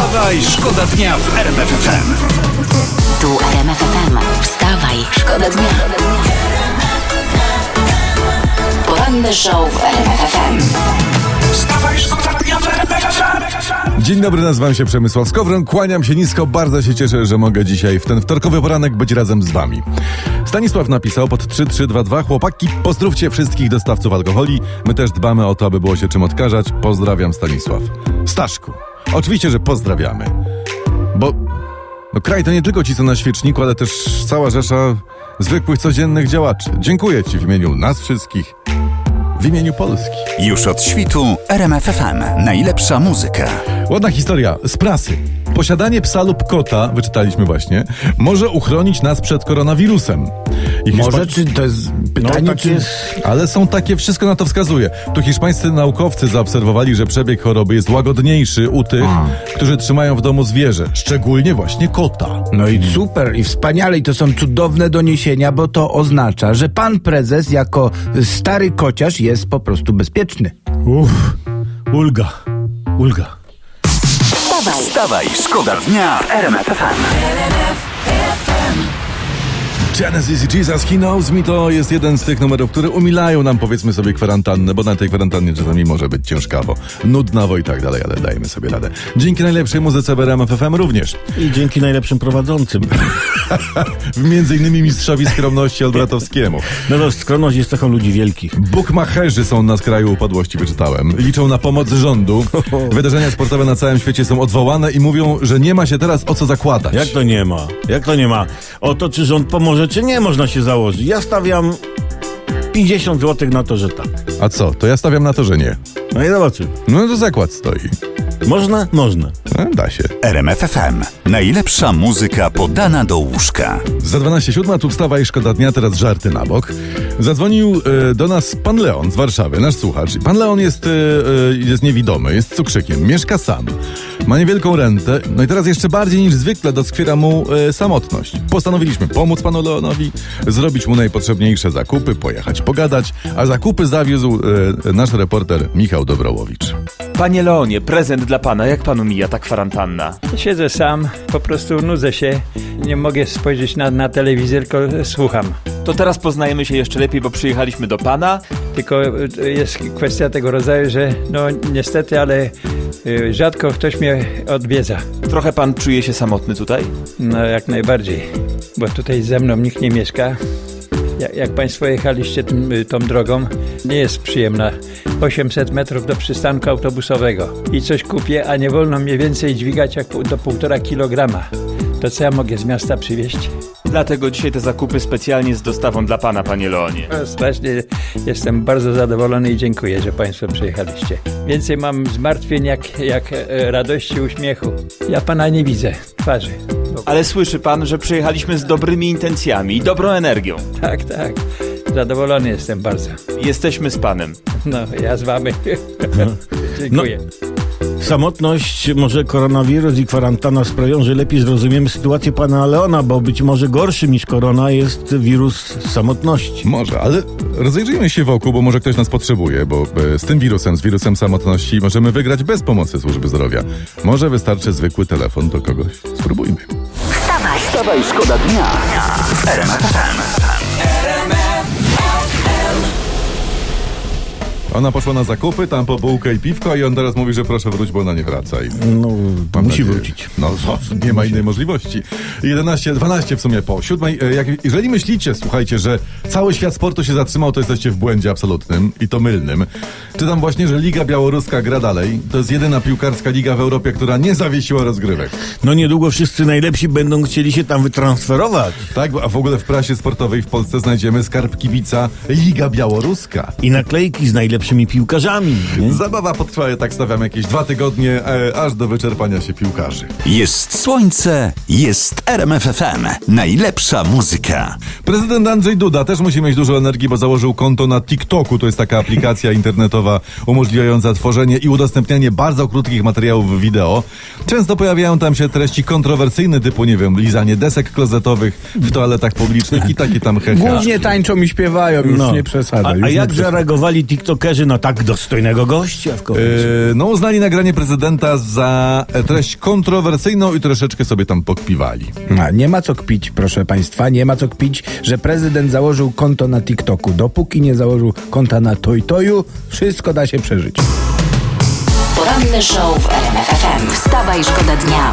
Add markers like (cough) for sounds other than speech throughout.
Wstawaj, szkoda dnia w RMF FM. Tu RMF FM. Wstawaj, szkoda dnia. Poranny show w RMF FM. Wstawaj, szkoda dnia w RMF FM. Dzień dobry, nazywam się Przemysław Skowron, kłaniam się nisko, bardzo się cieszę, że mogę dzisiaj w ten wtorkowy poranek być razem z wami. Stanisław napisał pod 3322, chłopaki, pozdrówcie wszystkich dostawców alkoholi, my też dbamy o to, aby było się czym odkażać, pozdrawiam Stanisław. Staszku, oczywiście, że pozdrawiamy, bo no, kraj to nie tylko ci, co na świeczniku, ale też cała rzesza zwykłych, codziennych działaczy. Dziękuję ci w imieniu nas wszystkich, w imieniu Polski. Już od świtu RMF FM. Najlepsza muzyka. Ładna historia z prasy. Posiadanie psa lub kota, wyczytaliśmy właśnie, może uchronić nas przed koronawirusem. I Może, Hiszpa- czy to jest pytanie, tak czy... jest. Ale są takie, wszystko na to wskazuje. Tu hiszpańscy naukowcy zaobserwowali, że przebieg choroby jest łagodniejszy u tych, którzy trzymają w domu zwierzę, szczególnie właśnie kota. No i super, i wspaniale, i to są cudowne doniesienia, bo to oznacza, że pan prezes jako stary kociarz jest po prostu bezpieczny. Uff, ulga, ulga. Wstawaj, Wstawaj, szkoda dnia w RMF. Genesis Jesus, He Knows Me to jest jeden z tych numerów, które umilają nam powiedzmy sobie kwarantannę, bo na tej kwarantannie czasami może być ciężkawo, nudnawo i tak dalej, ale dajemy sobie radę. Dzięki najlepszej muzyce w RMF FM również. I dzięki najlepszym prowadzącym. (laughs) Między innymi mistrzowi skromności Olbratowskiemu. No to skromność jest cechą ludzi wielkich. Bukmacherzy są na skraju upadłości, wyczytałem. Liczą na pomoc rządu. (laughs) Wydarzenia sportowe na całym świecie są odwołane i mówią, że nie ma się teraz o co zakładać. Jak to nie ma? Jak to nie ma? O to, czy rząd pomoże, czy nie, można się założyć. Ja stawiam 50 zł na to, że tak. A co? To ja stawiam na to, że nie. No i zobaczymy. No to zakład stoi. Można? Można. No, da się. RMF FM. Najlepsza muzyka podana do łóżka. Za 12.07 tu wstawa i szkoda dnia, teraz żarty na bok. Zadzwonił e, do nas pan Leon z Warszawy, nasz słuchacz. Pan Leon jest, e, e, jest niewidomy, jest cukrzykiem, mieszka sam. Ma niewielką rentę, no i teraz jeszcze bardziej niż zwykle doskwiera mu e, samotność. Postanowiliśmy pomóc panu Leonowi, zrobić mu najpotrzebniejsze zakupy, pojechać pogadać, a zakupy zawiózł e, nasz reporter Michał Dobrołowicz. Panie Leonie, prezent dla pana. Jak panu mija ta kwarantanna? Siedzę sam, po prostu nudzę się. Nie mogę spojrzeć na, na telewizję, tylko słucham. To teraz poznajemy się jeszcze lepiej, bo przyjechaliśmy do pana. Tylko y, jest kwestia tego rodzaju, że no niestety, ale y, rzadko ktoś mnie odwiedza. Trochę pan czuje się samotny tutaj? No jak najbardziej, bo tutaj ze mną nikt nie mieszka. Jak, Państwo jechaliście tym, y, tą drogą, nie jest przyjemna. 800 metrów do przystanku autobusowego i coś kupię, a nie wolno mnie więcej dźwigać jak do półtora kilograma. To co ja mogę z miasta przywieźć? Dlatego dzisiaj te zakupy specjalnie z dostawą dla pana, panie Leonie. Strasznie jestem bardzo zadowolony i dziękuję, że Państwo przyjechaliście. Więcej mam zmartwień jak, jak e, radości, uśmiechu. Ja Pana nie widzę twarzy. Ale słyszy pan, że przyjechaliśmy z dobrymi intencjami i dobrą energią. Tak, tak. Zadowolony jestem bardzo. Jesteśmy z panem. No, ja z Wami. (laughs) dziękuję. Samotność, może koronawirus i kwarantanna sprawią, że lepiej zrozumiemy sytuację pana Leona, bo być może gorszym niż korona jest wirus samotności. Może, ale rozejrzyjmy się wokół, bo może ktoś nas potrzebuje, bo e, z tym wirusem, z wirusem samotności możemy wygrać bez pomocy służby zdrowia. Może wystarczy zwykły telefon do kogoś. Spróbujmy. wstawaj, Wstawaj, szkoda dnia w Ona poszła na zakupy, tam po bułkę i piwko i on teraz mówi, że proszę wróć, bo ona nie wraca. I No, mam musi nadzieję- wrócić. No, co, nie ma innej możliwości. 11, 12 w sumie po siódmej. E, Jak, jeżeli myślicie, słuchajcie, że cały świat sportu się zatrzymał, to jesteście w błędzie absolutnym i to mylnym. Czytam właśnie, że Liga Białoruska gra dalej. To jest jedyna piłkarska liga w Europie, która nie zawiesiła rozgrywek. No niedługo wszyscy najlepsi będą chcieli się tam wytransferować. Tak, a w ogóle w prasie sportowej w Polsce znajdziemy skarb kibica Liga Białoruska. I naklejki z najlepszymi piłkarzami. Nie? Zabawa potrwa, tak stawiam, jakieś dwa tygodnie, e, aż do wyczerpania się piłkarzy. Jest słońce, jest RMF FM. Najlepsza muzyka. Prezydent Andrzej Duda też musi mieć dużo energii, bo założył konto na TikToku. To jest taka aplikacja internetowa umożliwiająca tworzenie i udostępnianie bardzo krótkich materiałów wideo. Często pojawiają tam się treści kontrowersyjne, typu, nie wiem, lizanie desek klozetowych w toaletach publicznych i takie tam hehe. Głównie tańczą i śpiewają, już nie a, przesadzaj. a nie jak zareagowali tiktokerzy TikTokerzy, no tak dostojnego gościa w końcu. Yy, no uznali nagranie prezydenta za treść kontrowersyjną i troszeczkę sobie tam pokpiwali. A, nie ma co kpić, proszę państwa, nie ma co kpić, że prezydent założył konto na TikToku. Dopóki nie założył konta na TojToju, wszystko da się przeżyć. Poranny show w RMF FM. Wstawaj, szkoda dnia.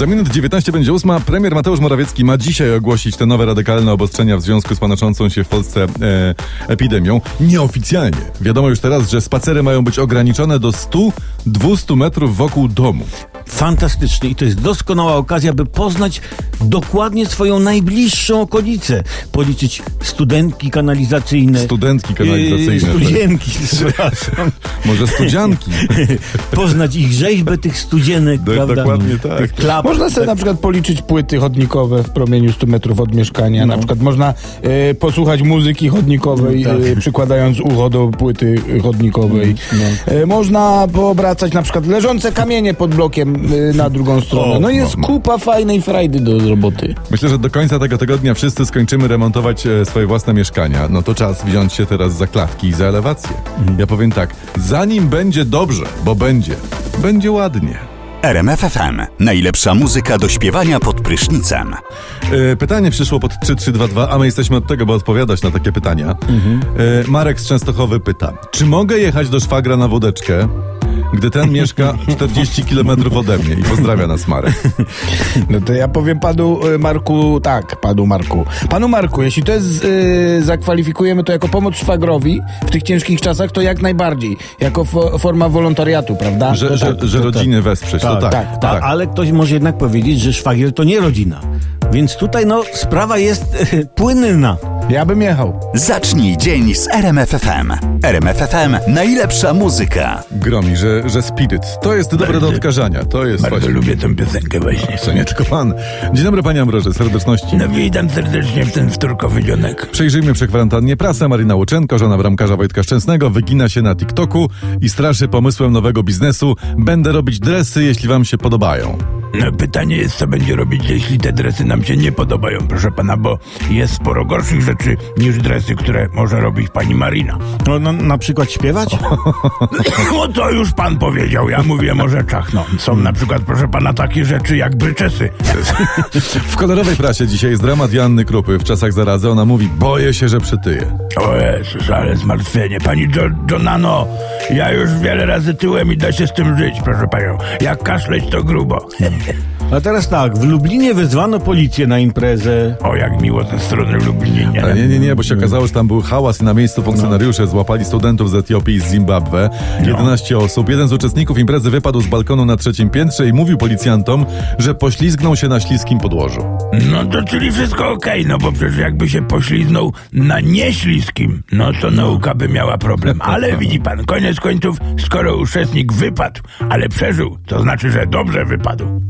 Za minut 19 będzie ósma. Premier Mateusz Morawiecki ma dzisiaj ogłosić te nowe radykalne obostrzenia w związku z panoczącą się w Polsce e, epidemią. Nieoficjalnie. Wiadomo już teraz, że spacery mają być ograniczone do 100-200 metrów wokół domu. Fantastycznie i to jest doskonała okazja, by poznać dokładnie swoją najbliższą okolicę. Policzyć studentki kanalizacyjne. Studentki kanalizacyjne, Yy, studzienki, (laughs) przepraszam. Może studzianki. (laughs) Poznać ich rzeźbę tych studzienek, Do- prawda? dokładnie tak. Tych klap. Można sobie na przykład policzyć płyty chodnione w promieniu 100 metrów od mieszkania. No. Na przykład można e, posłuchać muzyki chodnikowej, Tak. e, przykładając ucho do płyty chodnikowej. No. E, można poobracać na przykład leżące kamienie pod blokiem na drugą stronę. O, No jest no, no. kupa fajnej frajdy do roboty. Myślę, że do końca tego tygodnia wszyscy skończymy remontować e, swoje własne mieszkania. No to czas wziąć się teraz za klatki i za elewację. Ja powiem tak, zanim będzie dobrze, bo będzie, będzie ładnie. RMFFM. Najlepsza muzyka do śpiewania pod prysznicem. E, Pytanie przyszło pod 3322, a my jesteśmy od tego, by odpowiadać na takie pytania. E, Marek z Częstochowy pyta, czy mogę jechać do szwagra na wódeczkę, gdy ten mieszka 40 km ode mnie? I pozdrawia nas Marek. No to ja powiem panu e, Marku, tak, panu Marku. Panu Marku, jeśli to jest, e, zakwalifikujemy to jako pomoc szwagrowi w tych ciężkich czasach, to jak najbardziej. Jako fo, forma wolontariatu, prawda? Że, To że, tak, że to rodziny wesprzeć, to tak. tak, A, ale ktoś może jednak powiedzieć, że szwagier to nie rodzina. Więc tutaj no sprawa jest (laughs) płynna. Ja bym jechał. Zacznij dzień z RMFFM. RMFFM. Najlepsza muzyka. Gromi, że, że spiryt. To jest dobre do odkażania. To jest właśnie... lubię tę piosenkę właśnie. Co nie tylko pan. Dzień dobry, panie Ambroży, serdeczności. No witam serdecznie w ten wtorkowy dzionek. Przejrzyjmy przy kwarantannie prasę. Marina Łuczenko, żona bramkarza Wojtka Szczęsnego, wygina się na TikToku i straszy pomysłem nowego biznesu. Będę robić dresy, jeśli wam się podobają. No, pytanie jest, co będzie robić, jeśli te dresy nam się nie podobają, proszę pana, bo jest sporo gorszych rzeczy niż dresy, które może robić pani Marina. No, na, na przykład śpiewać? (laughs) No to już pan powiedział, ja mówię o rzeczach. No, są na przykład, proszę pana, takie rzeczy jak bryczesy. W kolorowej prasie dzisiaj jest dramat Janny Krupy. W czasach zarazy ona mówi, boję się, że przytyje. O Jezus, ale zmartwienie. Pani jo Jonano, ja już wiele razy tyłem i da się z tym żyć, proszę panią. Jak kaszleć to grubo. A teraz tak, w Lublinie wezwano policję na imprezę. O, jak miło ze strony Lublinie. Ale nie, nie, nie, bo się okazało, że tam był hałas i na miejscu funkcjonariusze złapali studentów z Etiopii i z Zimbabwe. 11 osób. Jeden z uczestników imprezy wypadł z balkonu na trzecim piętrze i mówił policjantom, że poślizgnął się na śliskim podłożu. No to czyli wszystko okej, no bo przecież jakby się pośliznął na nieśliskim, no to nauka by miała problem. Ale (laughs) widzi pan, koniec końców, skoro uczestnik wypadł, ale przeżył, to znaczy, że dobrze wypadł.